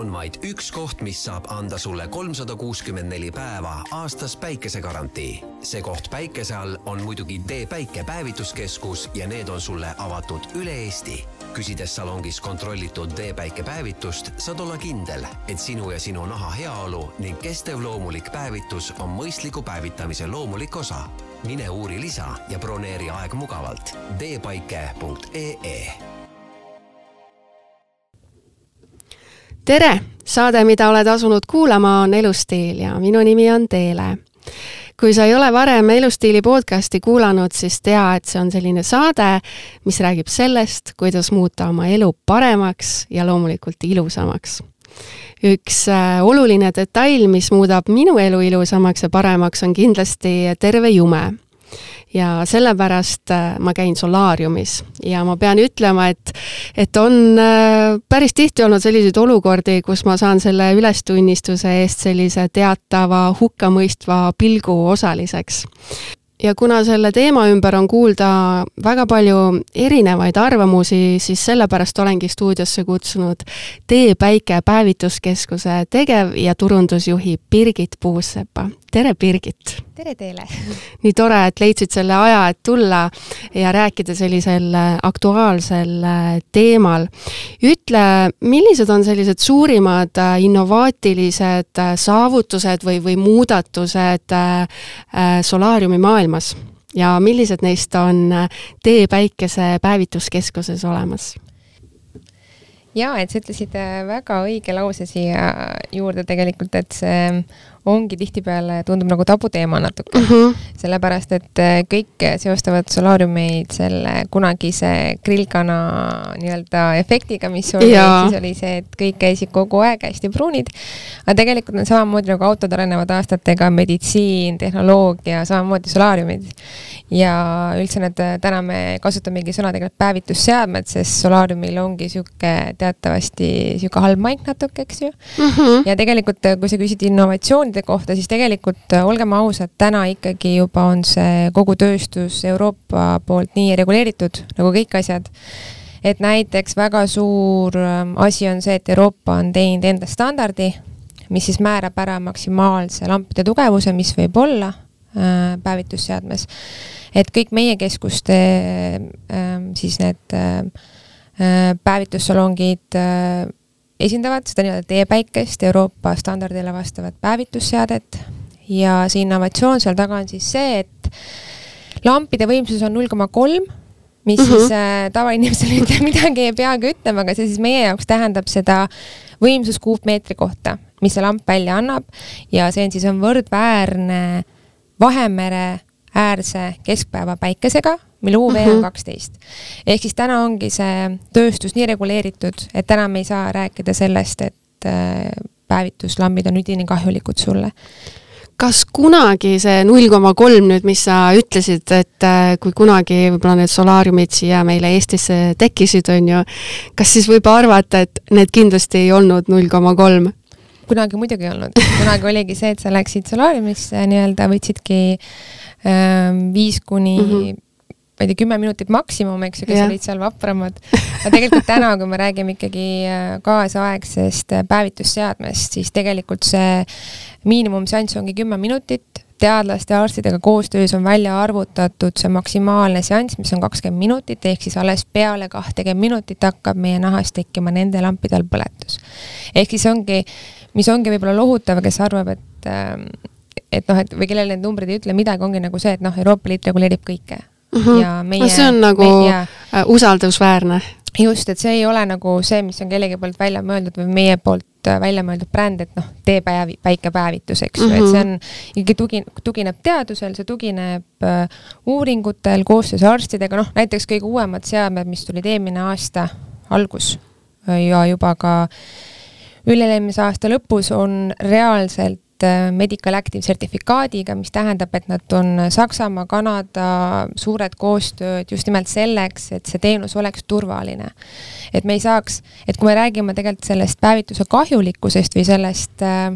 on vaid üks koht, mis saab anda sulle kolmsada kuuskümmend neli päeva aastas päikesegarantii. see koht päikese all on muidugi Tee Päike päevituskeskus ja need on sulle avatud üle Eesti. küsides salongis kontrollitud Tee Päike päevitust, saad olla kindel, et sinu ja sinu naha heaolu ning kestev loomulik päevitus on mõistliku päevitamise loomulik osa. mine uuri lisa ja broneeri aeg mugavalt teepaike.ee tere, saade, mida oled asunud kuulama, on Elustiil ja minu nimi on Teele. kui sa ei ole varem Elustiili podcasti kuulanud, siis tea, et see on selline saade, mis räägib sellest, kuidas muuta oma elu paremaks ja loomulikult ilusamaks. Üks äh, oluline detail, mis muudab minu elu ilusamaks ja paremaks, on kindlasti terve jume ja sellepärast äh, ma käin solaariumis ja ma pean ütlema, et, et on äh, päris tihti olnud selliseid olukordi, kus ma saan selle ülestunnistuse eest sellise teatava hukkamõistva pilgu osaliseks ja kuna selle teema ümber on kuulda väga palju erinevaid arvamusi, siis sellepärast olengi stuudiosse kutsunud Tee Päike päevituskeskuse tegev- ja turundusjuhi Birgit Puusepa. tere, Birgit! Tere teile! nii tore, et leidsid selle aja, et tulla ja rääkida sellisel aktuaalsel teemal. ütle, millised on sellised suurimad innovaatilised saavutused või, või muudatused solaariumi maailmas? ja millised neist on Tee Päikese päevituskeskuses olemas? jaa, et sa ütlesid äh, väga õige lause siia juurde tegelikult, et see ongi tihtipeale, tundub nagu tabuteema natuke mm. -hmm. sellepärast, et äh, kõik seostavad solaariumeid selle kunagise grillkana nii-öelda efektiga, mis oli, siis oli see, et kõik käisid kogu aeg hästi pruunid. aga tegelikult on samamoodi nagu autod arenevad aastatega, meditsiin, tehnoloogia, samamoodi solaariumid. ja üldse need, täna me kasutamegi sõna tegelikult päevitusseadmed, sest solaariumil ongi sihuke teatavasti sihuke halb maik natuke, eks ju mm. -hmm. ja tegelikult, kui sa küsid innovatsiooni sanktsioonide kohta, siis tegelikult äh, olgem ausad, täna ikkagi juba on see kogu tööstus Euroopa poolt nii reguleeritud nagu kõik asjad. et näiteks väga suur ähm, asi on see, et Euroopa on teinud enda standardi, mis siis määrab ära maksimaalse lampide tugevuse, mis võib olla äh, päevitusseadmes. et kõik meie keskuste äh, siis need äh, äh päevitussalongid äh, esindavad seda nii-öelda teepäikest, Euroopa standardile vastavat päevitusseadet ja see innovatsioon seal taga on siis see, et lampide võimsus on null koma kolm, mis mm -hmm. siis äh, tavainimesele mitte midagi ei peagi ütlema, aga see siis meie jaoks tähendab seda võimsus kuupmeetri kohta, mis see lamp välja annab ja see on siis on võrdväärne Vahemere äärse keskpäeva päikesega mille UV on mhm. kaksteist. ehk siis täna ongi see tööstus nii reguleeritud, et täna me ei saa rääkida sellest, et äh, päevituslambid on üdini kahjulikud sulle kas kunagi see null koma kolm nüüd, mis sa ütlesid, et äh, kui kunagi võib-olla need solaariumid siia meile Eestisse tekkisid, on ju, kas siis võib arvata, et need kindlasti ei olnud null koma kolm? kunagi muidugi ei olnud, kunagi oligi see, et sa läksid solaariumisse nii-öelda, võtsidki ähm, viis kuni mm -hmm ma ei tea, kümme minutit maksimum, eks ju, kes yeah. olid seal vapramad. aga tegelikult täna, kui me räägime ikkagi äh, kaasaegsest äh, päevitusseadmest, siis tegelikult see miinimumseanss ongi kümme minutit, teadlaste ja arstidega koostöös on välja arvutatud see maksimaalne seanss, mis on kakskümmend minutit, ehk siis alles peale kahtekümmet minutit hakkab meie nahas tekkima nende lampide all põletus. ehk siis ongi, mis ongi võib-olla lohutav, kes arvab, et ähm, et noh, et või kellele need numbrid ei ütle midagi, ongi nagu see, et noh, Euroopa Liit reguleerib kõike mm. -hmm. ja meie. see on nagu meie, äh, usaldusväärne. just, et see ei ole nagu see, mis on kellegi poolt välja mõeldud või meie poolt äh, välja mõeldud bränd, et noh, tee päev, päikepäevitus, eks ju mm, -hmm. et see on ikkagi tugi-, tugineb teadusel, see tugineb äh, uuringutel koostöös arstidega, noh näiteks kõige uuemad seadmed, mis tulid eelmine aasta algus äh, ja juba ka üle-eelmise aasta lõpus on reaalselt Medical Active sertifikaadiga, mis tähendab, et nad on Saksamaa, Kanada suured koostööd just nimelt selleks, et see teenus oleks turvaline. et me ei saaks, et kui me räägime tegelikult sellest päevituse kahjulikkusest või sellest äh,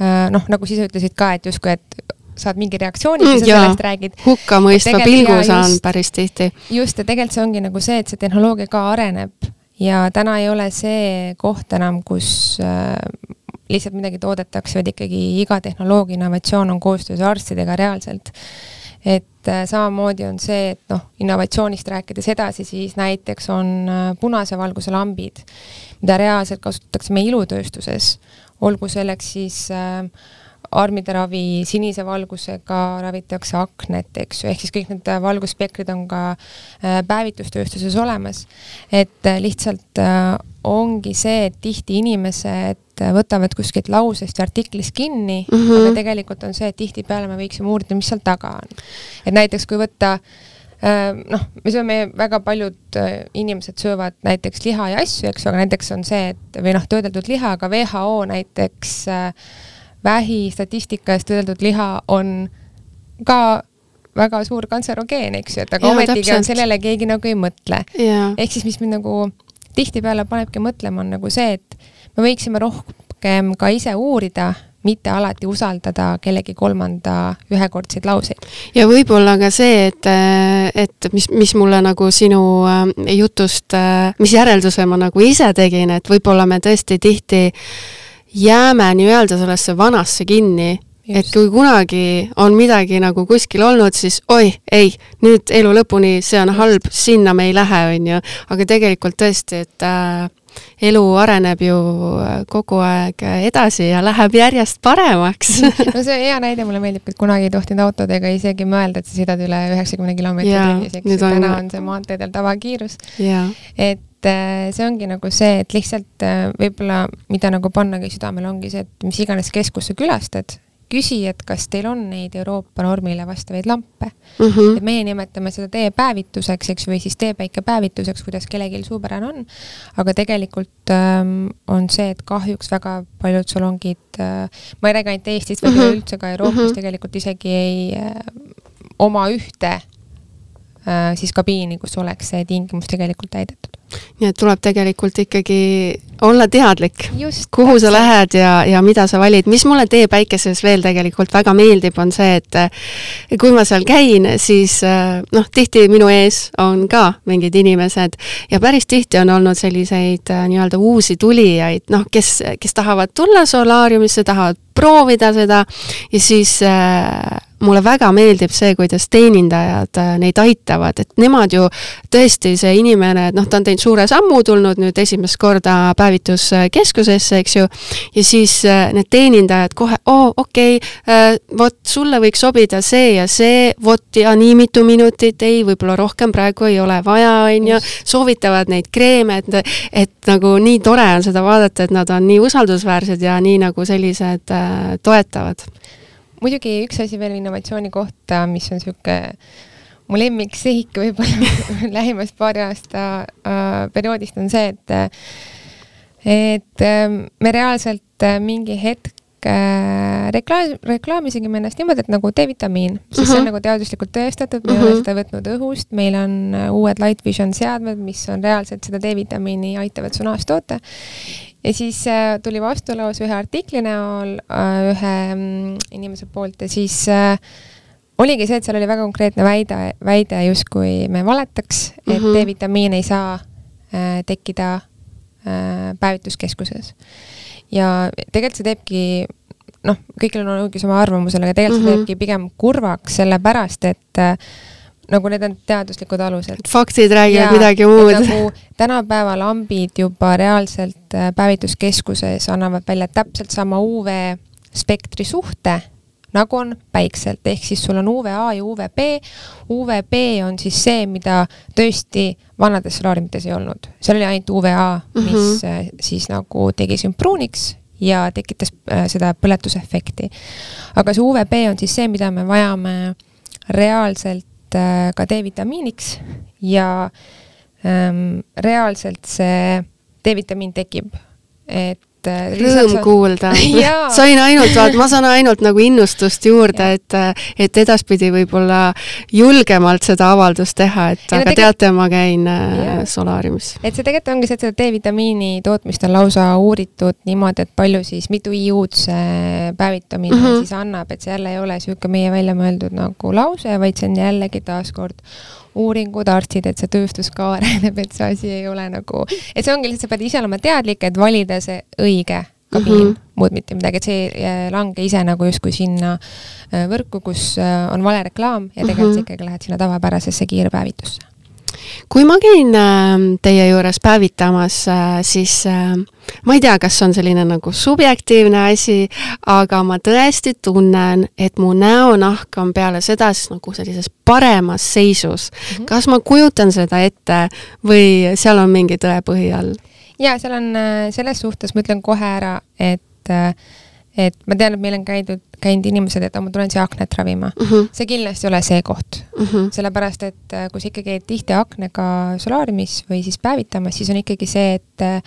äh, noh, nagu sa ise ütlesid ka, et justkui, et saad mingi reaktsiooni, kui sa mm, sellest räägid. hukkamõistva pilgu saan päris tihti. just, ja tegelikult see ongi nagu see, et see tehnoloogia ka areneb ja täna ei ole see koht enam, kus äh, lihtsalt midagi toodetakse, vaid ikkagi iga tehnoloogia innovatsioon on koostöös arstidega reaalselt. et äh, samamoodi on see, et noh, innovatsioonist rääkides edasi, siis näiteks on äh, punase valguse lambid, mida reaalselt kasutatakse meie ilutööstuses, olgu selleks siis äh, armide ravi, sinise valgusega ravitakse aknet, eks ju, ehk siis kõik need valgusspektrid on ka äh, päevitustööstuses olemas. et äh, lihtsalt äh, ongi see, et tihti inimesed võtavad kuskilt lausest või artiklist kinni mm, -hmm. aga tegelikult on see, et tihtipeale me võiksime uurida, mis seal taga on. et näiteks kui võtta noh, me sööme, väga paljud inimesed söövad näiteks liha ja asju, eks ju, aga näiteks on see, et või noh, töödeldud liha, aga WHO näiteks äh, vähi statistikast öeldud liha on ka väga suur kantserogeen, eks ju, et aga ja, ometigi on sellele keegi nagu ei mõtle. ehk siis, mis mind nagu tihtipeale panebki mõtlema, on nagu see, et me võiksime rohkem ka ise uurida, mitte alati usaldada kellegi kolmanda ühekordseid lauseid. ja võib-olla ka see, et, et mis, mis mulle nagu sinu äh, jutust, äh, mis järelduse ma nagu ise tegin, et võib-olla me tõesti tihti jääme nii-öelda sellesse vanasse kinni, et kui kunagi on midagi nagu kuskil olnud, siis oi, ei, nüüd elu lõpuni, see on halb, sinna me ei lähe, on ju. aga tegelikult tõesti, et äh, elu areneb ju äh, kogu aeg edasi ja läheb järjest paremaks no see hea näide mulle meeldib, et kunagi ei tohtinud autodega isegi mõelda, et sa sõidad üle üheksakümne kilomeetri tunnis, eks ju, täna on see maanteedel tavakiirus. et et äh, see ongi nagu see, et lihtsalt äh, võib-olla, mida nagu pannagi südamele, ongi see, et mis iganes keskust sa külastad, küsi, et kas teil on neid Euroopa normile vastavaid lampe mm. -hmm. et meie nimetame seda teepäevituseks, eks, või siis teepäikepäevituseks, kuidas kellelgi suupärane on. aga tegelikult ähm, on see, et kahjuks väga paljud salongid äh,, ma ei räägi ainult Eestist, vaid mm -hmm. üleüldse ka Euroopas mm -hmm. tegelikult isegi ei äh, oma ühte äh, siis kabiini, kus oleks see tingimus tegelikult täidetud nii et tuleb tegelikult ikkagi olla teadlik, kuhu täpselt. sa lähed ja, ja mida sa valid. mis mulle Tee päikeses veel tegelikult väga meeldib, on see, et kui ma seal käin, siis noh, tihti minu ees on ka mingid inimesed ja päris tihti on olnud selliseid nii-öelda uusi tulijaid, noh, kes, kes tahavad tulla solaariumisse, tahavad proovida seda ja siis äh, mulle väga meeldib see, kuidas teenindajad äh, neid aitavad, et nemad ju tõesti, see inimene, et noh, ta on teinud suure sammu, tulnud nüüd esimest korda päevituskeskusesse, eks ju, ja siis äh, need teenindajad kohe, oo, okei okay,, vot sulle võiks sobida see ja see, vot ja nii mitu minutit, ei, võib-olla rohkem praegu ei ole vaja, on ju, soovitavad neid kreeme, et, et nagu nii tore on seda vaadata, et nad on nii usaldusväärsed ja nii nagu sellised äh, toetavad muidugi üks asi veel innovatsiooni kohta, mis on niisugune mu lemmiksihik võib-olla lähimast paari aasta äh, perioodist on see, et et äh, me reaalselt äh, mingi hetk äh, reklaam, reklaamisime ennast niimoodi, et nagu D-vitamiin, sest uh -huh. see on mhm. nagu teaduslikult tõestatud, me uh -huh. ei ole mhm. seda võtnud õhust, meil on äh, uued Light Vision seadmed, mis on reaalselt seda D-vitamiini aitavad su nahast toota ja siis äh, tuli vastulaus ühe artikli näol äh, ühe mm, inimese poolt ja siis äh, oligi see, et seal oli väga konkreetne väide, väide justkui me valetaks, et mm -hmm. D-vitamiin ei saa tekkida päevituskeskuses. ja tegelikult see teebki noh, kõigil on õigus oma arvamusele, aga tegelikult mm -hmm. see mhm. teebki pigem kurvaks, sellepärast et äh, nagu need on teaduslikud alused. faktid räägivad midagi muud. nagu tänapäeva lambid juba reaalselt äh, päevituskeskuses annavad välja täpselt sama UV spektri suhte, nagu on päikselt, ehk siis sul on UVA ja UVB. UVB on siis see, mida tõesti vanades solaariumites ei olnud, seal oli ainult UVA, mis mm -hmm. siis nagu tegi sind pruuniks ja tekitas äh, seda põletusefekti. aga see UVB on siis see, mida me vajame reaalselt ka D-vitamiiniks ja ähm, reaalselt see D-vitamiin tekib, et et äh, rõõm kuulda sain ainult, vaat ma saan ainult nagu innustust juurde, et, äh, et edaspidi võib-olla julgemalt seda avaldust teha, et ja aga tegel... teate, ma käin äh, ja. solaariumis. et see tegelikult ongi see, et seda D-vitamiini tootmist on lausa uuritud niimoodi, et palju siis, mitu IU-d see päevitamine mm -hmm. siis annab, et see jälle ei ole niisugune meie välja mõeldud nagu lause, vaid see on jällegi taaskord uuringud, arstid, et see tööstus ka areneb, et see asi ei ole nagu, et see ongi lihtsalt, sa pead ise olema teadlik, et valida see õige kabiin mm, -hmm. muud mitte midagi, et see ei lange ise nagu justkui sinna äh, võrku, kus äh, on vale reklaam ja tegelikult mm -hmm. sa ikkagi lähed sinna tavapärasesse kiirpäevitusse kui ma käin ähm, teie juures päevitamas, äh, siis äh, ma ei tea, kas on selline nagu subjektiivne asi, aga ma tõesti tunnen, et mu näonahk on peale seda siis nagu sellises paremas seisus mm. -hmm. kas ma kujutan seda ette või seal on mingi tõepõhi all? jaa, seal on, äh, selles suhtes ma ütlen kohe ära, et et ma tean, et meil on käidud, käinud inimesed, et ma tulen siia aknet ravima uh. -huh. see kindlasti ei ole see koht uh. -huh. sellepärast, et äh, kui sa ikkagi käid tihti aknega solaariumis või siis päevitamas, siis on ikkagi see, et äh,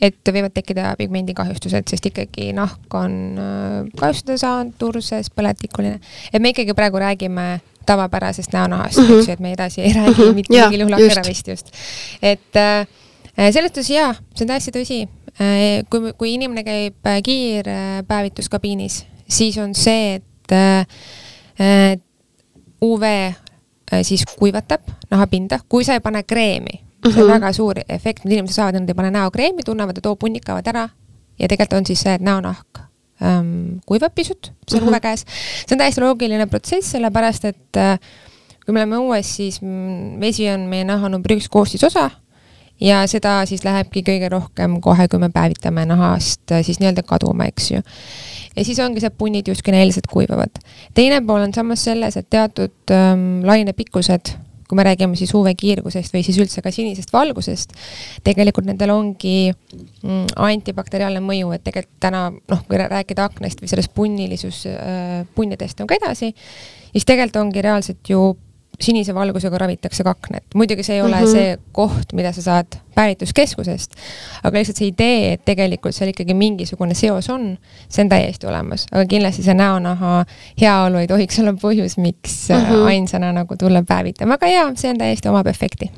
et võivad tekkida pigmendikahjustused, sest ikkagi nahk on äh, kahjustada saanud, turses, põletikuline. et me ikkagi praegu räägime tavapärasest näonahast uh, -huh. eks ju, et me edasi ei räägi -huh. mitte mingil juhul akneravist just. et äh, selles suhtes jaa, see on täiesti tõsi, kui, kui inimene käib äh, kiirpäevituskabiinis, siis on see, et äh, UV siis kuivatab nahapinda, kui sa ei pane kreemi mm. -hmm. see on mhm. väga suur efekt, mida inimesed saavad, nad ei pane näokreemi, tunnevad, et oo, punnikavad ära ja tegelikult on siis see, et näonahk ähm, kuivab pisut, see on mm -hmm. UV käes. see on täiesti loogiline protsess, sellepärast et äh, kui me oleme õues, siis mm, vesi on meie naha number üks koostisosa ja seda siis lähebki kõige rohkem kohe, kui me päevitame nahast äh, siis nii-öelda kaduma, eks ju. ja siis ongi see punnid justkui näiliselt kuivavad. teine pool on samas selles, et teatud ähm, lainepikkused, kui me räägime siis UV-kiirgusest või siis üldse ka sinisest valgusest, tegelikult nendel ongi mm, antibakteriaalne mõju, et tegelikult täna noh, kui rääkida aknast või sellest punnilisus äh,, punnidest nagu edasi, siis tegelikult ongi reaalselt ju sinise valgusega ravitakse kaknet. muidugi see ei ole mm -hmm. see koht, mida sa saad päevituskeskusest, aga lihtsalt see idee, et tegelikult seal ikkagi mingisugune seos on, see on täiesti olemas, aga kindlasti see näonaha heaolu ei tohiks olla põhjus, miks mm -hmm. ainsana nagu tulla päevitama, aga jaa, see on täiesti omab efekti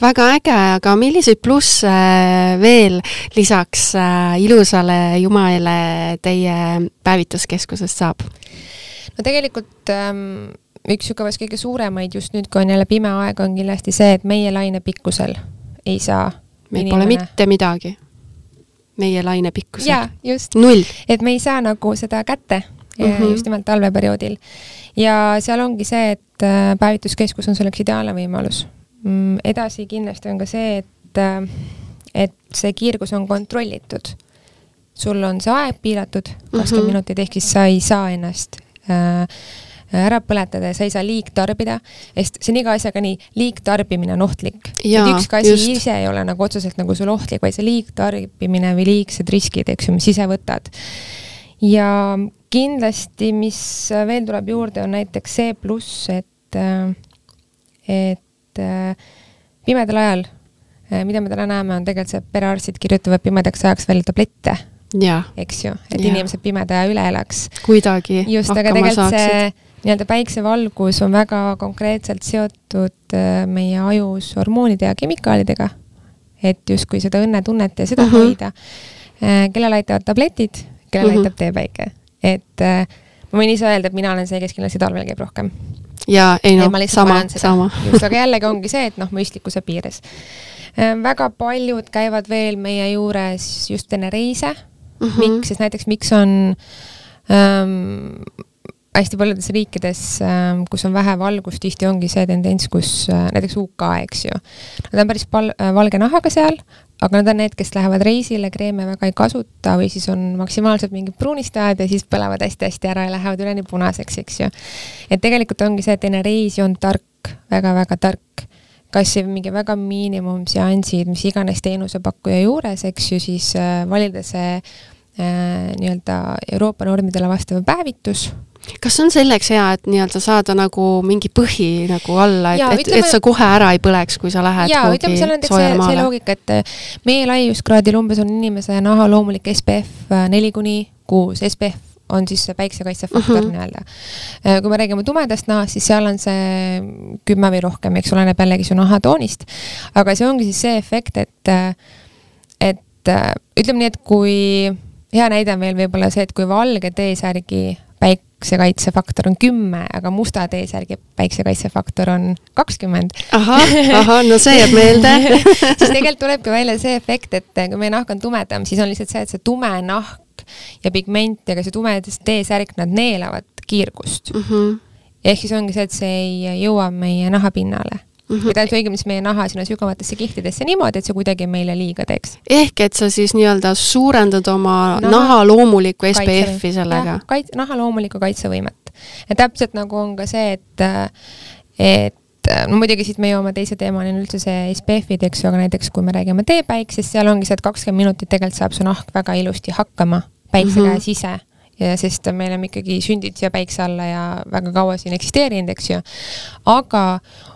väga äge, aga milliseid plusse veel lisaks äh, ilusale jumalale teie päevituskeskusest saab? no tegelikult ähm, üks niisugune vast kõige suuremaid just nüüd, kui on jälle pime aeg, on kindlasti see, et meie laine pikkusel ei saa meil pole mitte midagi. meie laine pikkusel. jaa, just. et me ei saa nagu seda kätte mm -hmm. just nimelt talveperioodil. ja seal ongi see, et äh, päevituskeskus on selleks ideaalne võimalus. Mm, edasi kindlasti on ka see, et, äh, et see kiirgus on kontrollitud. sul on see aeg piiratud, kakskümmend mm -hmm. minutit, ehk siis sa ei saa ennast äh, ära põletada ja sa ei saa liigtarbida, sest see on iga asjaga nii, liigtarbimine on ohtlik. et ükski asi just. ise ei ole nagu otseselt nagu sul ohtlik, vaid see liigtarbimine või liigsed riskid, eks ju, mis ise võtad. ja kindlasti, mis veel tuleb juurde, on näiteks see pluss, et, et pimedal ajal, mida me täna näeme, on tegelikult see, perearstid kirjutavad pimedaks ajaks välja tablette eks ju, et ja. inimesed pimeda üle elaks. kuidagi. just, aga tegelikult saaksid. see nii-öelda päiksevalgus on väga konkreetselt seotud äh, meie ajus hormoonide ja kemikaalidega, et justkui seda õnnetunnet ja seda mm -hmm. hoida. Äh, kellele aitavad tabletid, kellele mm -hmm. aitab teepäike, et äh, ma võin ise öelda, et mina olen see, kes kindlasti talvel käib rohkem. jaa, ei noh, sama, sama. just, aga jällegi ongi see, et noh, mõistlikkuse piires. väga paljud käivad veel meie juures just enne reise mm. -hmm. miks, sest näiteks miks on ähm, hästi paljudes riikides, ähm, kus on vähe valgust, tihti ongi see tendents, kus äh, näiteks UK, eks ju, nad on päris pal-, äh, valge nahaga seal, aga nad on need, kes lähevad reisile, kreeme väga ei kasuta või siis on maksimaalselt mingid pruunistajad ja siis põlevad hästi-hästi ära ja lähevad üleni punaseks, eks ju. et tegelikult ongi see, et enne reisi on tark väga,, väga-väga tark kas mingi väga miinimumseansid, mis iganes teenusepakkuja juures, eks ju, siis äh, valida see äh, nii-öelda Euroopa normidele vastav päevitus kas on selleks hea, et nii-öelda saada nagu mingi põhi nagu alla, et, et, et sa kohe ära ei põleks, kui sa lähed jaa, ütleme, seal on näiteks see, see loogika, et äh, meie laiuskraadil umbes on inimese naha loomulik SPF äh, neli kuni kuus, SPF on siis see päiksekaitsefaktor mm -hmm. nii-öelda. Äh, kui me räägime tumedast nahast, siis seal on see kümme või rohkem, eks oleneb jällegi su nahatoonist. aga see ongi siis see efekt, et, et ütleme nii, et kui hea näide on veel võib-olla see, et kui valge T-särgi päiksekaitsefaktor on kümme, aga musta T-särgi päiksekaitsefaktor on kakskümmend. ahah, ahah, no see jääb meelde siis tegelikult tulebki välja see efekt, et kui meie nahk on tumedam, siis on lihtsalt see, et see tume nahk ja pigment ja ka see tume T-särk, nad neelavad kiirgust mm. -hmm. ehk siis ongi see, et see ei jõua meie nahapinnale mm -hmm. või tähendab õigemini meie naha sinna sügavatesse kihtidesse niimoodi, et see kuidagi meile liiga teeks. ehk et sa siis nii-öelda suurendad oma naha, naha loomulikku SPF-i sellega? kait-, naha loomulikku kaitsevõimet. ja täpselt nagu on ka see, et, et no muidugi siit me jõuame teise teemani on üldse see SPF-id, eks ju, aga näiteks kui me räägime teepäiksest, seal ongi see, et kakskümmend minutit tegelikult saab su nahk väga ilusti hakkama päikse mm -hmm. käes ise ja sest me oleme ikkagi sündinud siia päikse alla ja väga kaua siin eksisteerinud, eks ju. aga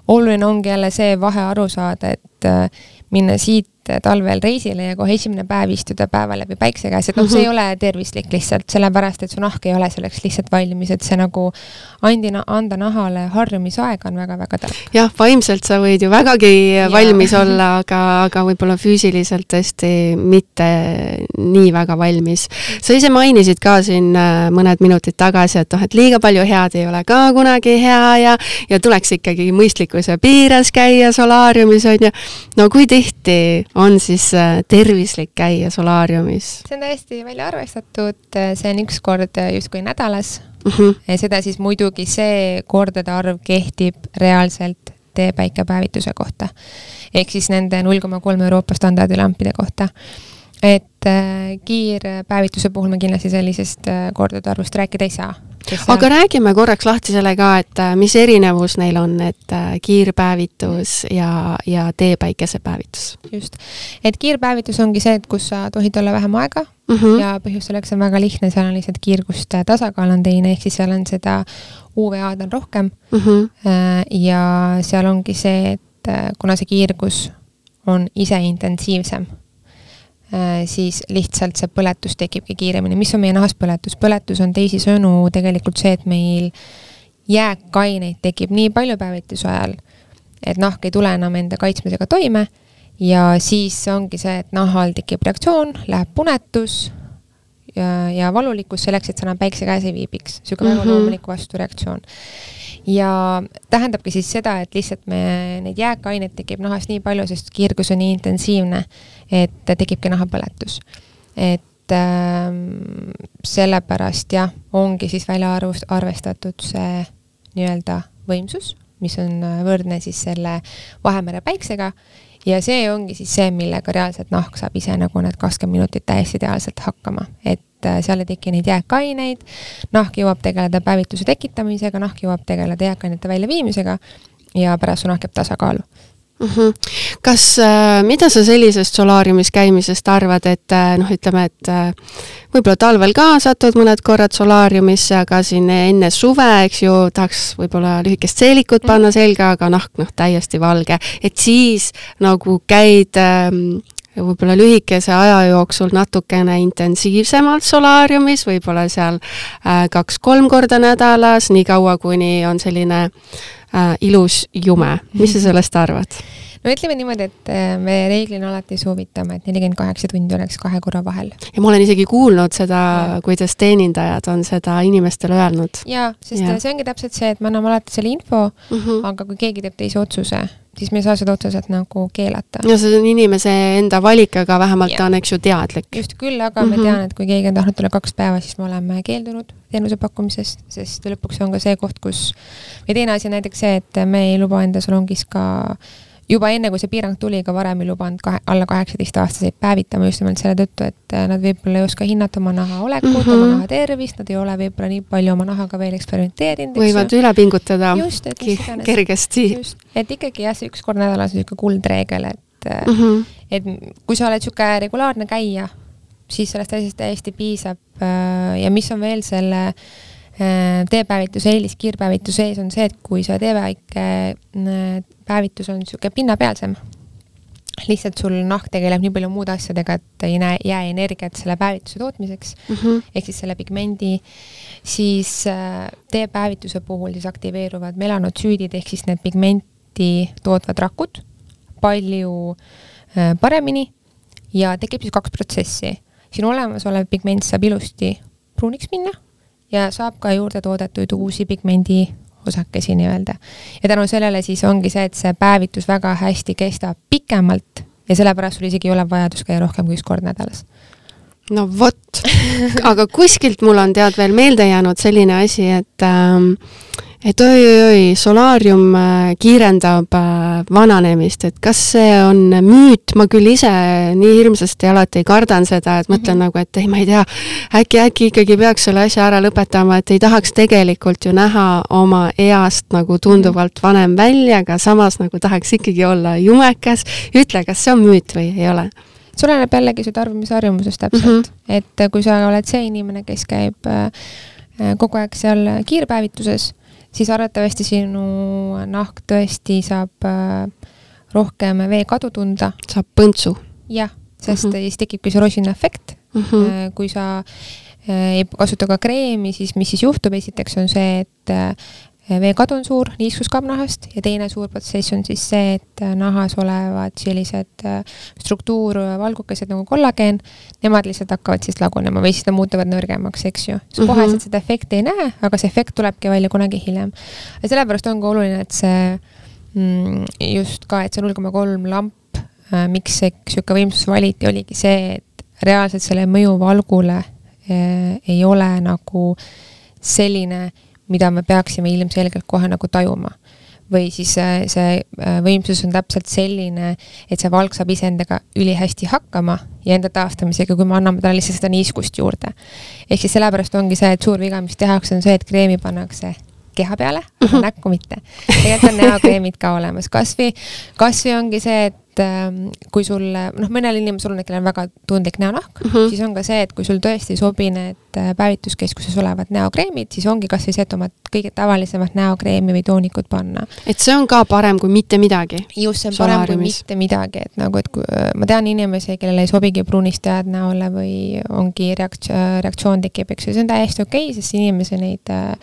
oluline ongi jälle see vahe aru saada, et äh, minna siit talvel reisile ja kohe esimene päev istuda päeva läbi päikse käes, et noh, see ei mhm. ole tervislik lihtsalt, sellepärast et su nahk ei ole selleks lihtsalt valmis, et see nagu andina, anda nahale harjumisaega on väga-väga tark. jah, vaimselt sa võid ju vägagi ja. valmis olla, aga, aga võib-olla füüsiliselt tõesti mitte nii väga valmis. sa ise mainisid ka siin äh, mõned minutid tagasi, et noh, et liiga palju head ei ole ka kunagi hea ja, ja tuleks ikkagi mõistlikkuse piires käia solaariumis on ju. no kui tihti on siis äh, tervislik käia solaariumis? see on täiesti välja arvestatud, äh, see on üks kord äh, justkui nädalas mm. -hmm. ja seda siis muidugi see kordade arv kehtib reaalselt teepäikepäevituse kohta. ehk siis nende null koma kolm Euroopa standardilampide kohta. Et kiirpäevituse puhul me kindlasti sellisest kordade arvust rääkida ei saa aga räägime korraks lahti selle ka, et äh, mis erinevus neil on, et äh, kiirpäevitus ja, ja teepäikesepäevitus? just, et kiirpäevitus ongi see, et kus sa tohid olla vähem aega mm -hmm. ja põhjus selleks on väga lihtne, seal on lihtsalt kiirguste tasakaal on teine, ehk siis seal on seda UVA-d on rohkem mm. -hmm. ja seal ongi see, et kuna see kiirgus on ise intensiivsem Äh, siis lihtsalt see põletus tekibki kiiremini. mis on meie nahas põletus? põletus on teisisõnu tegelikult see, et meil jääkaineid tekib nii palju päevituse ajal, et nahk ei tule enam enda kaitsmisega toime ja siis ongi see, et nahal tekib reaktsioon, läheb punetus ja, ja valulikkus selleks, et sa enam päikse käes ei viibiks. niisugune mm -hmm. väga loomulik vastureaktsioon ja tähendabki siis seda, et lihtsalt me, neid jääkaineid tekib nahas nii palju, sest kiirgus on nii intensiivne, et tekibki nahapõletus. et ähm, sellepärast jah, ongi siis välja arvust, arvestatud see nii-öelda võimsus, mis on võrdne siis selle Vahemere päiksega ja see ongi siis see, millega reaalselt nahk saab ise nagu need kakskümmend minutit täiesti ideaalselt hakkama, et äh, seal ei teki neid jääkaineid, nahk jõuab tegeleda päevituse tekitamisega, nahk jõuab tegeleda jääkainete väljaviimisega ja pärast su nahk jääb tasakaalu mm. -hmm. kas äh,, mida sa sellisest solaariumis käimisest arvad, et äh, noh, ütleme, et võib-olla talvel ka satud mõned korrad solaariumisse, aga siin enne suve, eks ju, tahaks võib-olla lühikest seelikut panna selga, aga nahk noh, täiesti valge, et siis nagu käid äh, võib-olla lühikese aja jooksul natukene intensiivsemalt solaariumis, võib-olla seal äh, kaks-kolm korda nädalas, nii kaua, kuni on selline äh, ilus jume. mis sa sellest arvad? no ütleme niimoodi, et äh, me reeglina alati soovitame, et nelikümmend kaheksa tundi oleks kahe korra vahel. ja ma olen isegi kuulnud seda, kuidas teenindajad on seda inimestele öelnud. jaa, sest ja. see ongi täpselt see, et me anname alati selle info mm, -hmm. aga kui keegi teeb teise otsuse, siis me ei saa seda otseselt nagu keelata. no see on inimese enda valik, aga vähemalt ja. ta on, eks ju, teadlik. just küll, aga mm -hmm. ma tean, et kui keegi on tahtnud tulla kaks päeva, siis me oleme keeldunud teenuse pakkumisest, sest lõpuks on ka see koht, kus või teine asi on näiteks see, et me ei luba enda salongis ka äh, juba enne, kui see piirang tuli, ka varem ei lubanud kahe, alla kaheksateistaastaseid päevitama just nimelt selle tõttu, et äh, nad võib-olla ei oska hinnata oma naha olekut mm, -hmm. oma naha tervist, nad ei ole võib-olla nii palju oma nahaga veel eksperimenteerinud. võivad üle pingutada just, kergesti. et ikkagi jah, see üks kord nädalas on niisugune kuldreegel, et mm, -hmm. et kui sa oled niisugune regulaarne käija, siis sellest asjast täiesti piisab äh, ja mis on veel selle Äh, teepäevituse eelis kiirpäevituse ees on see, et kui see teeväike äh, päevitus on niisugune pinnapealsem, lihtsalt sul nahk tegeleb nii palju muude asjadega, et ei näe, jää energiat selle päevituse tootmiseks mm -hmm. ehk siis selle pigmendi, siis äh, teepäevituse puhul siis aktiveeruvad melanotsüüdid ehk siis need pigmenti tootvad rakud palju paremini ja tekib siis kaks protsessi. sinu olemasolev pigment saab ilusti pruuniks minna ja saab ka juurde toodetud uusi pigmendi osakesi nii-öelda. ja tänu sellele siis ongi see, et see päevitus väga hästi kestab pikemalt ja sellepärast sul isegi ei ole vajadus käia rohkem kui üks kord nädalas no vot, aga kuskilt mul on tead veel meelde jäänud selline asi, et ähm, et oi-oi-oi, solaarium äh, kiirendab äh, vananemist, et kas see on müüt, ma küll ise nii hirmsasti alati kardan seda, et mõtlen mm -hmm. nagu, et ei, ma ei tea, äkki, äkki ikkagi peaks selle asja ära lõpetama, et ei tahaks tegelikult ju näha oma east nagu tunduvalt mhm. vanem välja, aga samas nagu tahaks ikkagi olla jumekas. ütle, kas see on müüt või ei ole? see oleneb jällegi su tarbimisharjumusest täpselt mm, -hmm. et kui sa oled see inimene, kes käib äh, kogu aeg seal kiirpäevituses siis arvatavasti sinu nahk tõesti saab äh, rohkem veekadu tunda. saab põntsu. jah, sest mm -hmm. siis tekibki see rosinaefekt mm. -hmm. kui sa äh, ei kasuta ka kreemi, siis mis siis juhtub, esiteks on see, et veekadu on suur, niiskus kaob nahast ja teine suur protsess on siis see, et nahas olevad sellised äh, struktuurvalgukesed nagu kollageen, nemad lihtsalt hakkavad siis lagunema või siis nad muutuvad nõrgemaks, eks ju. sa mm -hmm. koheselt seda efekti ei näe, aga see efekt tulebki välja kunagi hiljem. ja sellepärast on ka oluline, et see mm, just ka, et see null koma kolm lamp, äh, miks see niisugune võimsus valiti, oligi see, et reaalselt selle mõju valgule äh, ei ole nagu selline mida me peaksime ilmselgelt kohe nagu tajuma. või siis see, äh, võimsus on täpselt selline, et see valk saab iseendaga ülihästi hakkama ja enda taastamisega, kui me anname talle lihtsalt seda niiskust juurde. ehk siis sellepärast ongi see, et suur viga, mis tehakse, on see, et kreemi pannakse keha peale, aga -hmm. näkku mitte. tegelikult on näokreemid ka olemas, kasvõi, kasvõi ongi see, et kui sul, noh, mõnel inimesel on, kellel on väga tundlik näonahk mm, -hmm. siis on ka see, et kui sul tõesti ei sobi need äh, päevituskeskuses olevad näokreemid, siis ongi kasvõi see, et oma kõige tavalisemat näokreemi või toonikut panna. et see on ka parem kui mitte midagi? just, see on parem kui mitte midagi, et nagu, et kui äh, ma tean inimesi, kellele ei sobigi pruunistajad näole või ongi reaktsioon, reaktsioon tekib, eks ju, see on täiesti okei okay,, sest inimesi neid äh,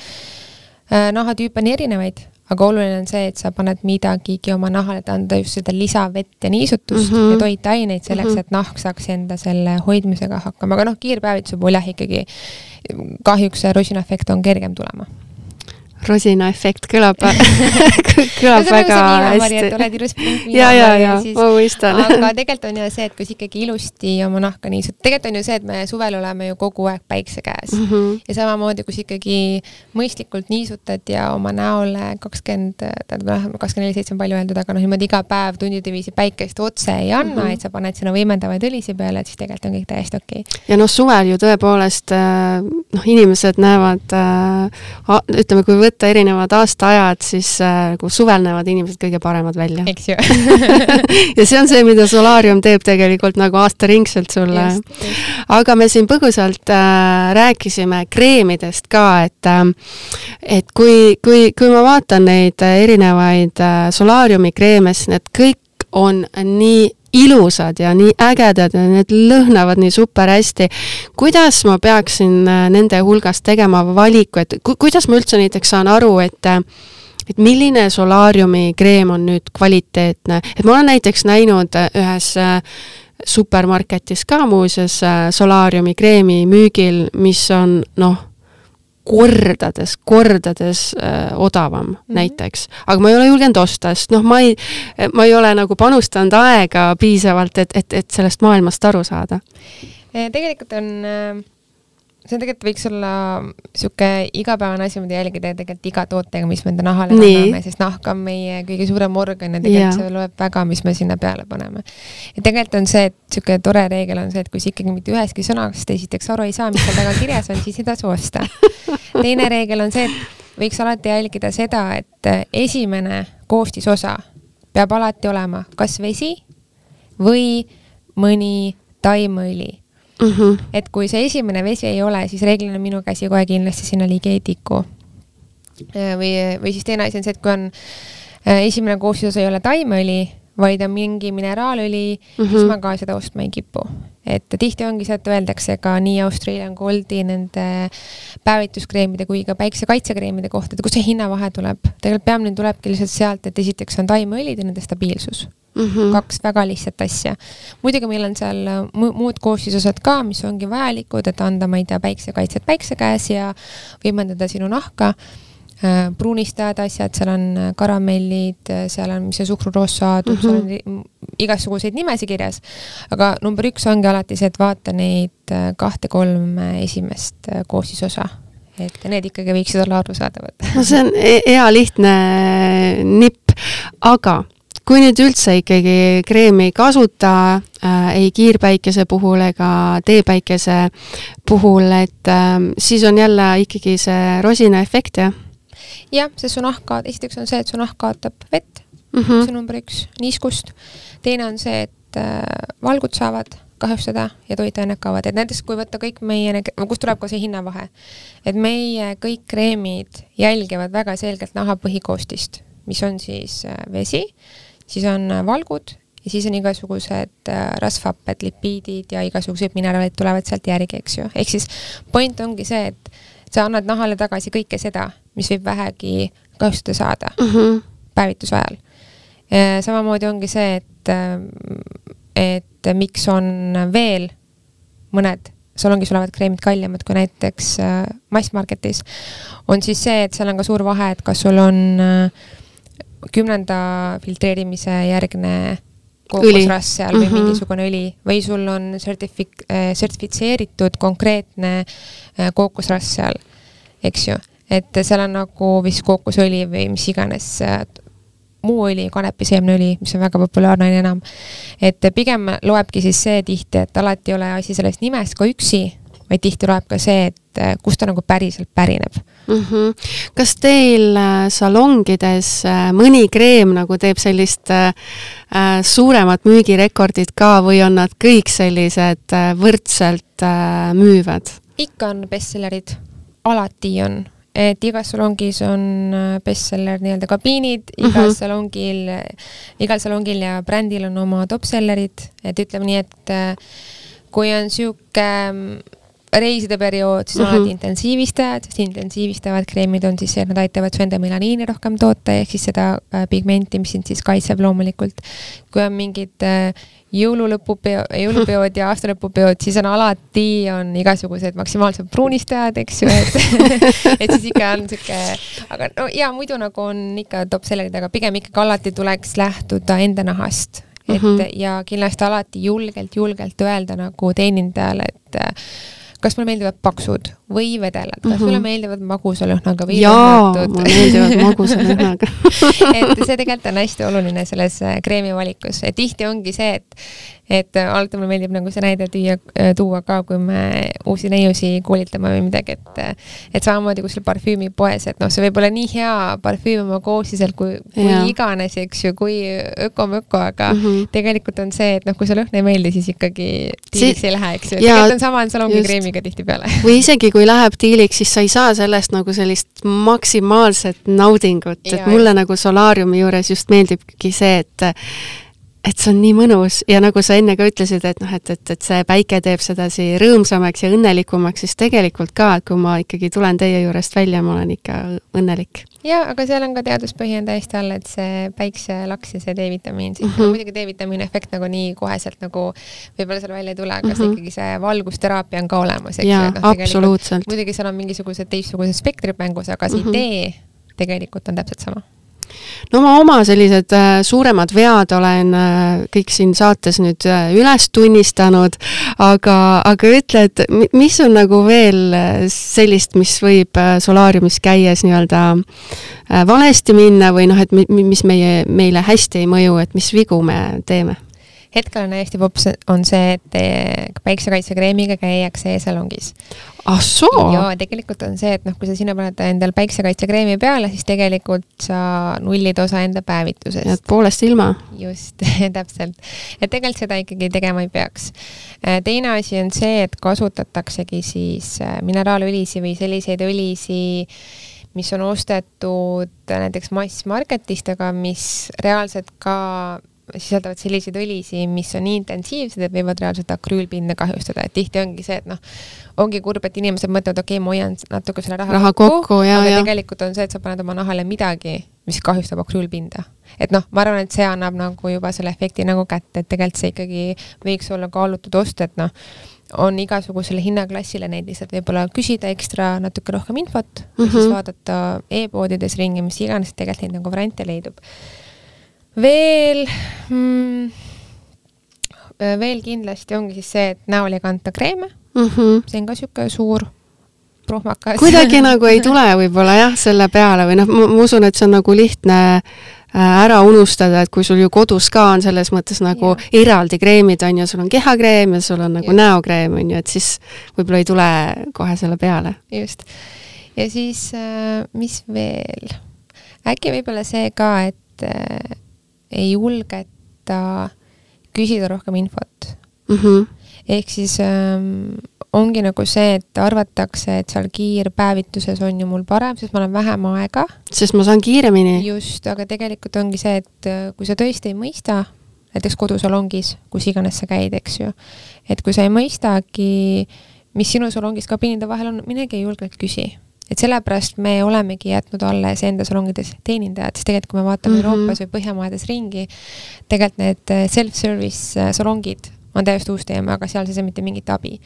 äh nahatüüpe on erinevaid aga oluline on see, et sa paned midagigi oma nahale, et anda just seda lisavett ja niisutust mm -hmm. ja toitaineid selleks mm, -hmm. et nahk saaks enda selle hoidmisega hakkama, aga noh, kiirpäevituse puhul jah, ikkagi kahjuks see rosinaefekt on kergem tulema rosina efekt kõlab kõlab väga hästi. oled ilus pink ja, ja, ja ma mõistan. aga tegelikult on ju see, et kui sa ikkagi ilusti oma nahka niisud, tegelikult on ju see, et me suvel oleme ju kogu aeg päikse käes mm. -hmm. ja samamoodi, kui sa ikkagi mõistlikult niisutad ja oma näole kakskümmend, tähendab noh, kakskümmend neli seitse on palju öeldud, aga noh, niimoodi iga päev tundide viisi päikest otse ei anna mm, -hmm. et sa paned sinna võimendavaid õlisi peale, et siis tegelikult on kõik täiesti okei okay.. ja noh, suvel ju tõepoolest äh, noh, inimesed näevad, äh, ütleme, kui võtta erinevad aastaajad, siis nagu äh, suvel näevad inimesed kõige paremad välja. eks ju ja see on see, mida Solarium teeb tegelikult nagu aastaringselt sulle. aga me siin põgusalt äh, rääkisime kreemidest ka, et äh, et kui, kui, kui ma vaatan neid erinevaid äh, Solariumi kreeme, siis need kõik on nii ilusad ja nii ägedad ja need lõhnavad nii super hästi. kuidas ma peaksin äh, nende hulgast tegema valiku, et ku, kuidas ma üldse näiteks saan aru, et äh, et milline solaariumi kreem on nüüd kvaliteetne, et ma olen näiteks näinud äh, ühes supermarketis ka muuseas solaariumi kreemi müügil, mis on noh, kordades, kordades äh, odavam mm -hmm. näiteks. aga ma ei ole julgenud osta, sest noh, ma ei, ma ei ole nagu panustanud aega piisavalt, et, et, et sellest maailmast aru saada. tegelikult on äh see tegelikult võiks olla niisugune igapäevane asi, mida jälgida tegelikult iga tootega, mis me enda nahale kanname, sest nahk on meie kõige suurem organ ja tegelikult yeah. see loeb väga, mis me sinna peale paneme. ja tegelikult on see, et niisugune tore reegel on see, et kui sa ikkagi mitte ühestki sõnast esiteks aru ei saa, mis seal taga kirjas on, siis ei tasu osta. teine reegel on see, et võiks alati jälgida seda, et esimene koostisosa peab alati olema kas vesi või mõni taimeõli mm. -hmm. et kui see esimene vesi ei ole, siis reeglina minu käsi kohe kindlasti sinna ligi ei tiku. Äh, või, või siis teine asi on see, et kui on äh, esimene koostisosa ei ole taimeõli, vaid on mingi mineraalõli mm, -hmm. siis ma ka seda ostma ei kipu. Et tihti ongi see, et öeldakse ka nii Australian Goldi nende päevituskreemide kui ka päiksekaitsekreemide kohta, et kust see hinnavahe tuleb. tegelikult peamine tulebki lihtsalt sealt, et esiteks on taimeõlid ja nende stabiilsus mm. -hmm. kaks väga lihtsat asja. muidugi meil on seal muud koostisosad ka, mis ongi vajalikud, et anda, ma ei tea, päiksekaitset päikse käes ja võimendada sinu nahka äh, pruunistajad asjad, seal on karamellid, seal on, mis see suhkruroossaadur mm, -hmm. seal on mhm. igasuguseid nimesid kirjas. aga number üks ongi alati see, et vaata neid äh, kahte-kolme esimest äh, koostisosa et need ikkagi võiksid olla arusaadavad. no see on e-, hea lihtne nipp, aga kui nüüd üldse ikkagi kreemi ei kasuta äh, ei kiirpäikese puhul ega teepäikese puhul, et äh, siis on jälle ikkagi see rosina efekt, jah? Jah, sest su nahk esiteks on see, et su nahk kaotab vett mm, -hmm. see on number üks, niiskust. teine on see, et äh, valgud saavad kahjustada ja toitained kaovad, et näiteks kui võtta kõik meie, kust tuleb ka see hinnavahe, et meie kõik kreemid jälgivad väga selgelt naha põhikoostist, mis on siis äh, vesi siis on äh, valgud ja siis on igasugused äh, rasvhapped, lipiidid ja igasugused mineraalid tulevad sealt järgi, eks ju. ehk siis point ongi see, et sa annad nahale tagasi kõike seda, mis võib vähegi kahjustada saada mm -hmm. päevituse ajal. samamoodi ongi see, et, äh, et miks on veel mõned salongis olevad kreemid kallimad kui näiteks massmarketis, on siis see, et seal on ka suur vahe, et kas sul on äh, kümnenda filtreerimise järgne kookosrass seal või mm -hmm. mingisugune õli või sul on sertifik-, äh, sertifitseeritud konkreetne äh, kookosrass seal, eks ju. Et seal on nagu vist kookosõli või mis iganes äh, muu õli, kanepiseemneõli, mis on väga populaarne aina enam. et pigem loebki siis see tihti, et alati ei ole asi sellest nimest ka üksi, vaid tihti loeb ka see, et äh, kust ta nagu päriselt pärineb mm. -hmm. kas teil äh, salongides mõni kreem nagu teeb sellist äh, suuremat müügirekordit ka või on nad kõik sellised võrdselt äh, müüvad? ikka on bestsellerid, alati on et igas salongis on bestseller nii-öelda kabiinid, igas mm -hmm. salongil, igal salongil ja brändil on oma top-sellerid, et ütleme nii, et kui on niisugune reiside periood, siis on mm -hmm. alati intensiivistajad, sest intensiivistavad kreemid on siis see, et nad aitavad su enda melaniini rohkem toota, ehk siis seda äh, pigmenti, mis sind siis kaitseb loomulikult. kui on mingid äh, jõululõpupeo, jõulupeod ja aastalõpupeod, siis on alati, on igasugused maksimaalsed pruunistajad, eks ju, et et siis ikka on sihuke, aga no ja muidu nagu on ikka top sellerid, aga pigem ikkagi alati tuleks lähtuda enda nahast et mm -hmm. ja kindlasti alati julgelt, julgelt öelda nagu teenindajale, et kas mulle meeldivad paksud või vedelad, mm -hmm. mulle meeldivad magusa lõhnaga või jaa, mulle meeldivad magusa lõhnaga et see tegelikult on hästi oluline selles äh, kreemi valikus, et tihti ongi see, et et äh, alati mulle meeldib nagu see näide tüüa, äh, tuua ka, kui me uusi neiusi koolitame või midagi, et et samamoodi kuskil parfüümipoes, et noh, see võib olla nii hea parfüüm oma koostiselt kui, kui ja. iganes, eks ju, kui öko-möko, aga mm -hmm. tegelikult on see, et noh, kui see lõhn ei meeldi, siis ikkagi diiliks see... ei lähe, eks ju. tegelikult on sama on salongi kreemiga tihtipeale või isegi, kui läheb diiliks, siis sa ei saa sellest nagu sellist maksimaalset naudingut, et mulle nagu solaariumi juures just meeldibki see, et et see on nii mõnus ja nagu sa enne ka ütlesid, et noh, et, et, et see päike teeb sedasi rõõmsamaks ja õnnelikumaks, siis tegelikult ka, et kui ma ikkagi tulen teie juurest välja, ma olen ikka õnnelik. jaa, aga seal on ka teaduspõhi on täiesti all, et see päikselaks ja see D-vitamiin, siis mm -hmm. muidugi D-vitamiini efekt nagu nii koheselt nagu võib-olla seal välja ei tule, aga mm -hmm. ikkagi see valgusteraapia on ka olemas, eks ju. jaa, absoluutselt. muidugi seal on mingisugused teistsugused spektrid mängus, aga see mm -hmm. idee tegelikult on täpselt sama no ma oma sellised äh, suuremad vead olen äh, kõik siin saates nüüd äh, üles tunnistanud, aga, aga ütle, et mis on nagu veel sellist, mis võib solaariumis käies nii-öelda valesti minna või noh, et mis meie, meile hästi ei mõju, et mis vigu me teeme? Hetkel on hästi pops, on see, et päiksekaitsekreemiga käiakse e-salongis. ah soo? ja tegelikult on see, et noh, kui sa sinna paned endal päiksekaitsekreemi peale, siis tegelikult sa nullid osa enda päevitusest. jääd poolest ilma. just täpselt. et tegelikult seda ikkagi tegema ei peaks. Äh, teine asi on see, et kasutataksegi siis äh, mineraalõlisi või selliseid õlisi, mis on ostetud näiteks massmarketist, aga mis reaalselt ka sisaldavad selliseid õlisid, mis on nii intensiivsed, et võivad reaalselt akrüülpinda kahjustada, et tihti ongi see, et noh, ongi kurb, et inimesed mõtlevad, okei okay,, ma hoian natuke selle raha, raha kokku, kokku, aga ja. tegelikult on see, et sa paned oma nahale midagi, mis kahjustab akrüülpinda. et noh, ma arvan, et see annab nagu juba selle efekti nagu kätte, et tegelikult see ikkagi võiks olla kaalutud ost, et noh, on igasugusele hinnaklassile neid lihtsalt võib-olla küsida ekstra natuke rohkem infot mm -hmm. siis mhm. vaadata e-poodides ringi, mis iganes, tegelikult neid nagu variante leidub. veel mm,, veel kindlasti ongi siis see, et näol ei kanta kreeme mm. -hmm. see on ka niisugune suur prohmakas. kuidagi nagu ei tule võib-olla jah, selle peale või noh, ma usun, et see on nagu lihtne Äh, ära unustada, et kui sul ju kodus ka on selles mõttes nagu ja. eraldi kreemid, on ju, sul on kehakreem ja sul on nagu ja. näokreem, on ju, et siis võib-olla ei tule kohe selle peale. just. ja siis, äh, mis veel? äkki võib-olla see ka, et äh, ei julgeta küsida rohkem infot mm. -hmm. ehk siis ähm, ongi nagu see, et arvatakse, et seal kiirpäevituses on ju mul parem, sest ma olen vähem aega. sest ma saan kiiremini. just, aga tegelikult ongi see, et äh, kui sa tõesti ei mõista, näiteks kodusalongis, kus iganes sa käid, eks ju, et kui sa ei mõistagi, mis sinu salongis kabiinide vahel on, minegi julgelt küsi et sellepärast me olemegi jätnud alles enda salongides teenindajad, sest tegelikult kui me vaatame mm -hmm. Euroopas või Põhjamaades ringi, tegelikult need self-service äh, salongid on täiesti uus teema, aga seal ei saa mitte mingit abi.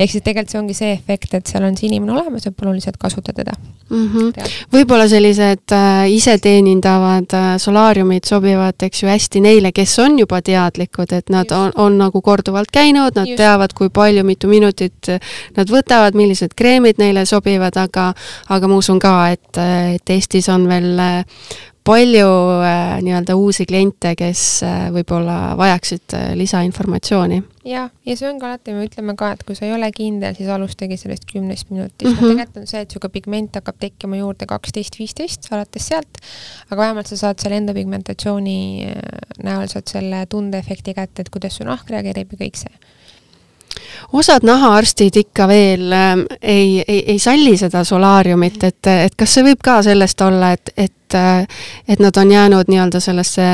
Ehk siis tegelikult see ongi see efekt, et seal on see inimene olemas ja palun lihtsalt kasuta teda mm. -hmm. võib-olla sellised äh, iseteenindavad äh, solaariumid sobivad, eks ju, hästi neile, kes on juba teadlikud, et nad Just. on, on nagu korduvalt käinud, nad Just. teavad, kui palju, mitu minutit nad võtavad, millised kreemid neile sobivad, aga aga ma usun ka, et, et Eestis on veel äh, palju äh, nii-öelda uusi kliente, kes äh, võib-olla vajaksid äh, lisainformatsiooni. jah, ja see ongi alati, me ütleme ka, et kui sa ei ole kindel, siis alustagi sellest kümnest minutist mm. -hmm. no tegelikult on see, et niisugune pigment hakkab tekkima juurde kaksteist, viisteist, alates sealt, aga vähemalt sa saad selle endopigmentatsiooni näol saad selle tundeefekti kätte, et kuidas su nahk reageerib ja kõik see osad nahaarstid ikka veel äh, ei, ei, ei salli seda solaariumit, et, et kas see võib ka sellest olla, et, et, äh, et nad on jäänud nii-öelda sellesse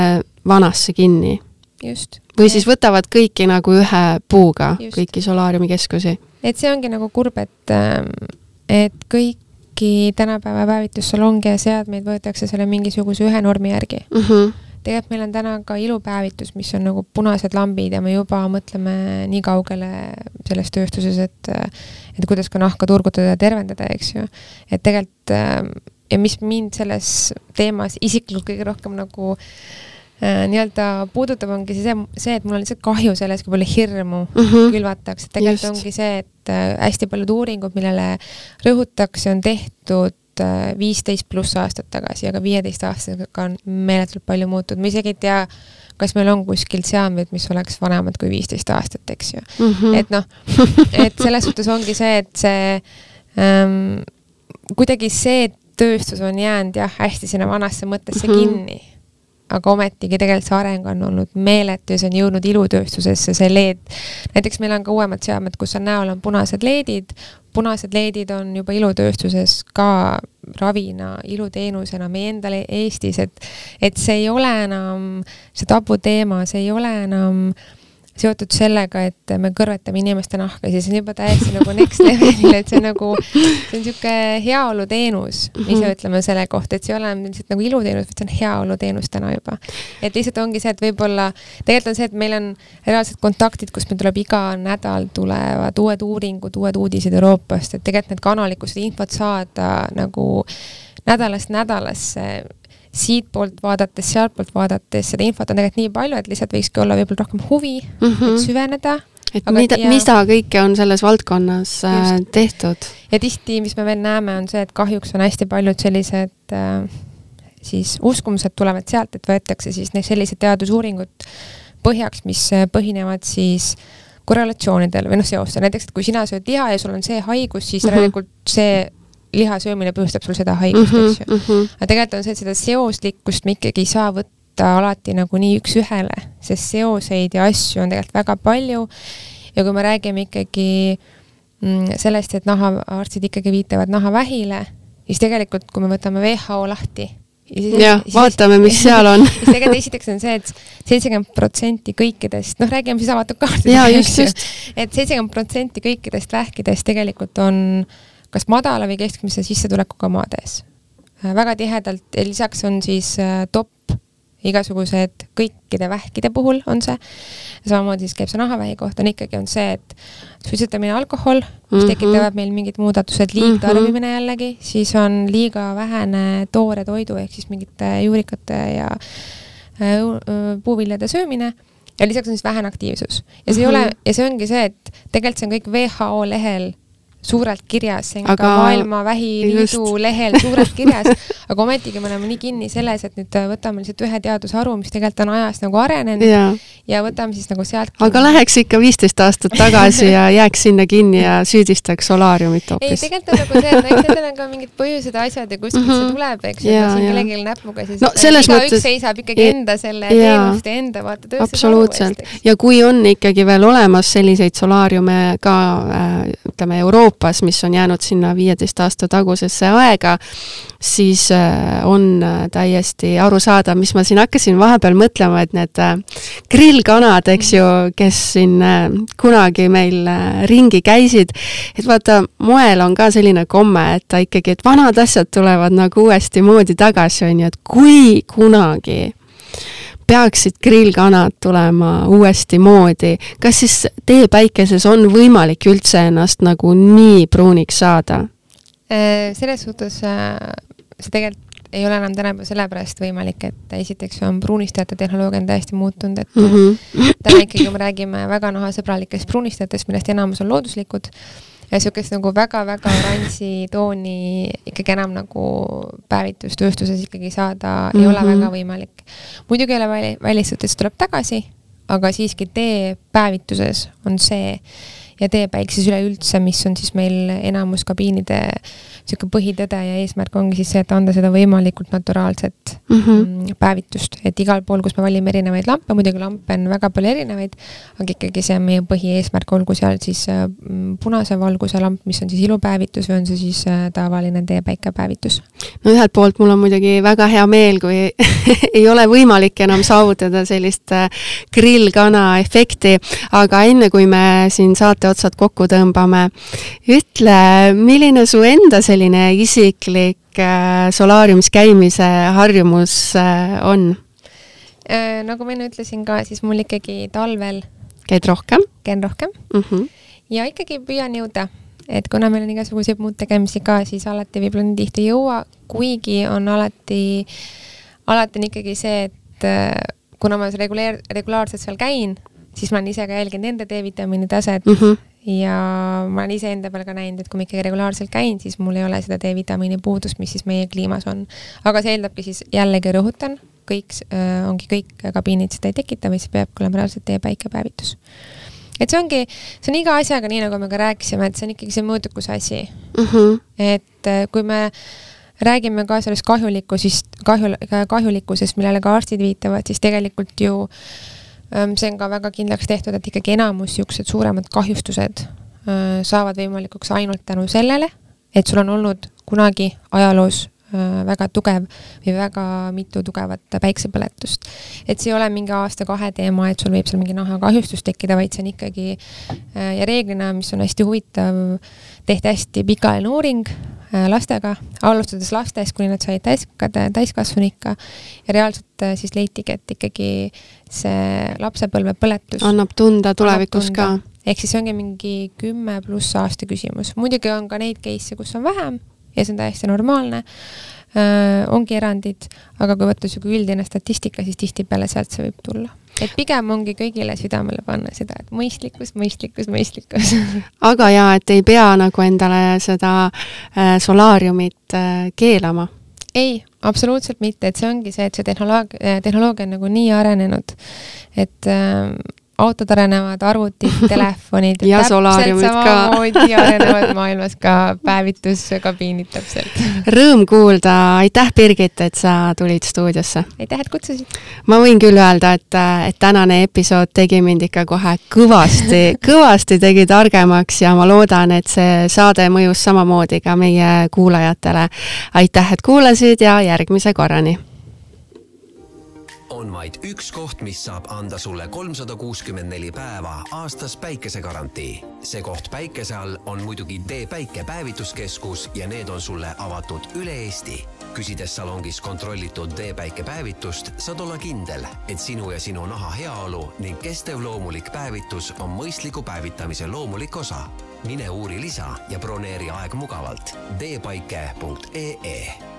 vanasse kinni? just. või siis võtavad kõiki nagu ühe puuga, kõiki solaariumikeskusi? et see ongi nagu kurb, et, ähm, et kõiki tänapäeva päevitussalonge ja seadmeid võetakse selle mingisuguse ühe normi järgi mm. -hmm tegelikult meil on täna ka ilupäevitus, mis on nagu punased lambid ja me juba mõtleme nii kaugele selles tööstuses, et et kuidas ka nahka turgutada ja tervendada, eks ju. et tegelikult ja mis mind selles teemas isiklikult kõige rohkem nagu äh, nii-öelda puudutab, ongi see, see, et mul on lihtsalt kahju sellest, kui palju hirmu mm -hmm. külvatakse, tegelikult Just. ongi see, et äh, hästi paljud uuringud, millele rõhutakse, on tehtud Äh, viisteist pluss aastat tagasi, aga viieteist aastasega on meeletult palju muutunud, ma isegi ei tea, kas meil on kuskil seadmeid, mis oleks vanemad kui viisteist aastat, eks ju mm. -hmm. et noh, et selles suhtes ongi see, et see ähm, kuidagi see tööstus on jäänud jah, hästi sinna vanasse mõttesse mm -hmm. kinni aga ometigi tegelikult see areng on olnud meeletu ja see on jõudnud ilutööstusesse, see LED. näiteks meil on ka uuemad seadmed, kus on näol on punased LED-id, punased LED-id on juba ilutööstuses ka ravina, iluteenusena meie endale Eestis, et et see ei ole enam see tabuteema, see ei ole enam äh, seotud sellega, et me kõrvetame inimeste nahka, siis on juba täiesti nagu next level'il, et see on nagu, see on niisugune heaoluteenus, ise mhm. ütleme selle kohta, et see ei ole lihtsalt nagu iluteenus, vaid see on heaoluteenus täna juba. et lihtsalt ongi see, et võib-olla, tegelikult on see, et meil on reaalsed kontaktid, kus meil tuleb iga nädal tulevad uued uuringud, uued uudised Euroopast, et tegelikult need kanalid, kus seda infot saada nagu nädalast nädalasse siitpoolt vaadates, sealtpoolt vaadates, seda infot on tegelikult nii palju, et lihtsalt võikski olla võib-olla rohkem huvi mm, -hmm. et süveneda. et mida, mida kõike on selles valdkonnas äh, just. tehtud. ja tihti, mis me veel näeme, on see, et kahjuks on hästi paljud sellised äh, siis uskumused tulevad sealt, et võetakse siis need sellised teadusuuringud põhjaks, mis äh, põhinevad siis korrelatsioonidel või noh, seostel, näiteks et kui sina sööd liha ja sul on see haigus, siis mhm. järelikult mm -hmm. see liha söömine põhjustab sul seda haigust mm, -hmm, eks ju mm -hmm.. aga tegelikult on see, et seda seoslikkust me ikkagi ei saa võtta alati nagu nii üks-ühele, sest seoseid ja asju on tegelikult väga palju. ja kui me räägime ikkagi mm, sellest, et nahaarstid ikkagi viitavad nahavähile, siis tegelikult, kui me võtame WHO lahti, jah, vaatame, mis seal on siis tegelikult esiteks on see et, et seitsekümmend protsenti kõikidest, noh, räägime siis avatud kaartidest. et seitsekümmend protsenti kõikidest vähkidest tegelikult on kas madala või keskmise sissetulekuga maades. Äh, väga tihedalt, lisaks on siis äh, top igasugused kõikide vähkide puhul on see, samamoodi siis käib see nahavähi kohta, on ikkagi on see, et suitsetamine, alkohol, mis mm -hmm. tekitavad meil mingid muudatused, liigtarbimine mhm. jällegi, siis on liiga vähene toore toidu ehk siis mingite juurikate ja äh, puuviljade söömine ja lisaks on siis vähene aktiivsus. ja see mm -hmm. ei ole, ja see ongi see, et tegelikult see on kõik WHO lehel suurelt kirjas, see on aga... ka Maailma Vähiliidu lehel suurelt kirjas, aga ometigi me oleme nii kinni selles, et nüüd võtame lihtsalt ühe teadusharu, mis tegelikult on ajas nagu arenenud ja, ja võtame siis nagu sealt kinni. aga läheks ikka viisteist aastat tagasi ja jääks sinna kinni ja süüdistaks solaariumit hoopis. ei, tegelikult on nagu see, et no eks nendel on ka mingid põhjused ja asjad ja kuskilt mm -hmm. see mhm. tuleb, eks ju, siin kellelgi näpuga siis no, igaüks mõttes... seisab ikkagi enda selle teenuste enda vaata tööstuse absoluutselt. ja kui on ikkagi veel olemas selliseid solaariume ka äh, ütleme Euroopas, Euroopas, mis on jäänud sinna viieteist aasta tagusesse aega, siis äh, on äh, täiesti arusaadav, mis ma siin hakkasin vahepeal mõtlema, et need äh, grillkanad, eks ju, kes siin kunagi meil ringi käisid, et vaata, moel on ka selline komme, et ta ikkagi, et vanad asjad tulevad nagu uuesti moodi tagasi, on ju, et kui kunagi peaksid grillkanad tulema uuesti moodi, kas siis teepäikeses on võimalik üldse ennast nagu nii pruuniks saada? Äh, selles suhtes äh, see tegelikult ei ole enam tänapäeval sellepärast võimalik, et esiteks on pruunistajate tehnoloogia on täiesti muutunud, et mm -hmm. täna ikkagi me räägime väga nahasõbralikest pruunistajatest, millest enamus on looduslikud niisugust nagu väga-väga oranži tooni ikkagi enam nagu päevitustööstuses ikkagi saada mm -hmm. ei ole mhm. väga võimalik. muidugi ei ole väli, välistatud, et see tuleb tagasi, aga siiski tee päevituses on see ja teepäikses üleüldse, mis on siis meil enamus kabiinide niisugune põhitõde ja eesmärk ongi siis see, et anda seda võimalikult naturaalset mhm. mm -hmm. päevitust, et igal pool, kus me valime erinevaid lampe, muidugi lampe on väga palju erinevaid, aga ikkagi see on meie põhieesmärk, olgu seal siis äh, punase valguse lamp, mis on siis ilupäevitus või on see siis äh, tavaline teepäikepäevitus. no ühelt poolt mul on muidugi väga hea meel, kui ei ole võimalik enam saavutada sellist äh, grillkana efekti, aga enne kui me siin saate otsad kokku tõmbame, ütle, milline su enda selline isiklik äh, solaariumis käimise harjumus äh, on? Äh, nagu ma enne ütlesin ka, siis mul ikkagi talvel käid rohkem? käin rohkem mm. -hmm. ja ikkagi püüan jõuda, et kuna meil on igasuguseid muud tegemisi ka, siis alati võib-olla nii tihti ei jõua, kuigi on alati, alati on ikkagi see, et kuna ma reguleer-, regulaarselt seal käin, siis ma olen ise ka jälginud enda D-vitamiini taset mm -hmm ja ma olen iseenda peal ka näinud, et kui ma ikkagi regulaarselt käin, siis mul ei ole seda D-vitamiini puudust, mis siis meie kliimas on. aga see eeldabki siis, jällegi rõhutan, kõik ongi kõik kabiinid seda ei tekita, see peabki olema reaalselt D-päikepäevitus. et see ongi, see on iga asjaga, nii nagu me ka rääkisime, et see on ikkagi see mõõdukuse asi mm. -hmm. et kui me räägime ka sellest kahjulikkusest, kahju, kahjulikkusest, millele ka arstid viitavad, siis tegelikult ju äh, see on ka väga kindlaks tehtud, et ikkagi enamus niisugused suuremad kahjustused saavad võimalikuks ainult tänu sellele, et sul on olnud kunagi ajaloos väga tugev või väga mitu tugevat päiksepõletust. et see ei ole mingi aasta-kahe teema, et sul võib seal mingi nahakahjustus tekkida, vaid see on ikkagi ja reeglina, mis on hästi huvitav, tehti hästi pikaajaline uuring lastega, alustades lastest, kuni nad said täiskade, täiskasvanuikka ja reaalselt siis leitigi, et ikkagi see lapsepõlvepõletus annab tunda tulevikus tunda. ka. ehk siis see ongi mingi kümme pluss aasta küsimus, muidugi on ka neid case'e, kus on vähem ja see on täiesti normaalne äh,, ongi erandid, aga kui võtta niisugune üldine statistika, siis tihtipeale sealt see võib tulla. et pigem ongi kõigile südamele panna seda, et mõistlikkus, mõistlikkus, mõistlikkus. Aga jaa, et ei pea nagu endale seda solaariumit keelama. Ei, absoluutselt mitte, et see ongi see, et see tehnoloogia, tehnoloogia on nagu nii arenenud, et autod arenevad, arvutid, telefonid ja solaariumid ka. samamoodi arenevad maailmas ka päevituskabiinid täpselt. Rõõm kuulda, aitäh, Birgit, et sa tulid stuudiosse. aitäh, et kutsusid. ma võin küll öelda, et, et tänane episood tegi mind ikka kohe kõvasti kõvasti tegi targemaks ja ma loodan, et see saade mõjus samamoodi ka meie kuulajatele. aitäh, et kuulasid ja järgmise korrani on vaid üks koht, mis saab anda sulle kolmsada kuuskümmend neli päeva aastas päikesegarantii. see koht päikese all on muidugi T-Päike päevituskeskus ja need on sulle avatud üle Eesti. küsides salongis kontrollitud T-Päike päevitust, saad olla kindel, et sinu ja sinu naha heaolu ning kestev loomulik päevitus on mõistliku päevitamise loomulik osa. mine uuri lisa ja broneeri aeg mugavalt. teepaike.ee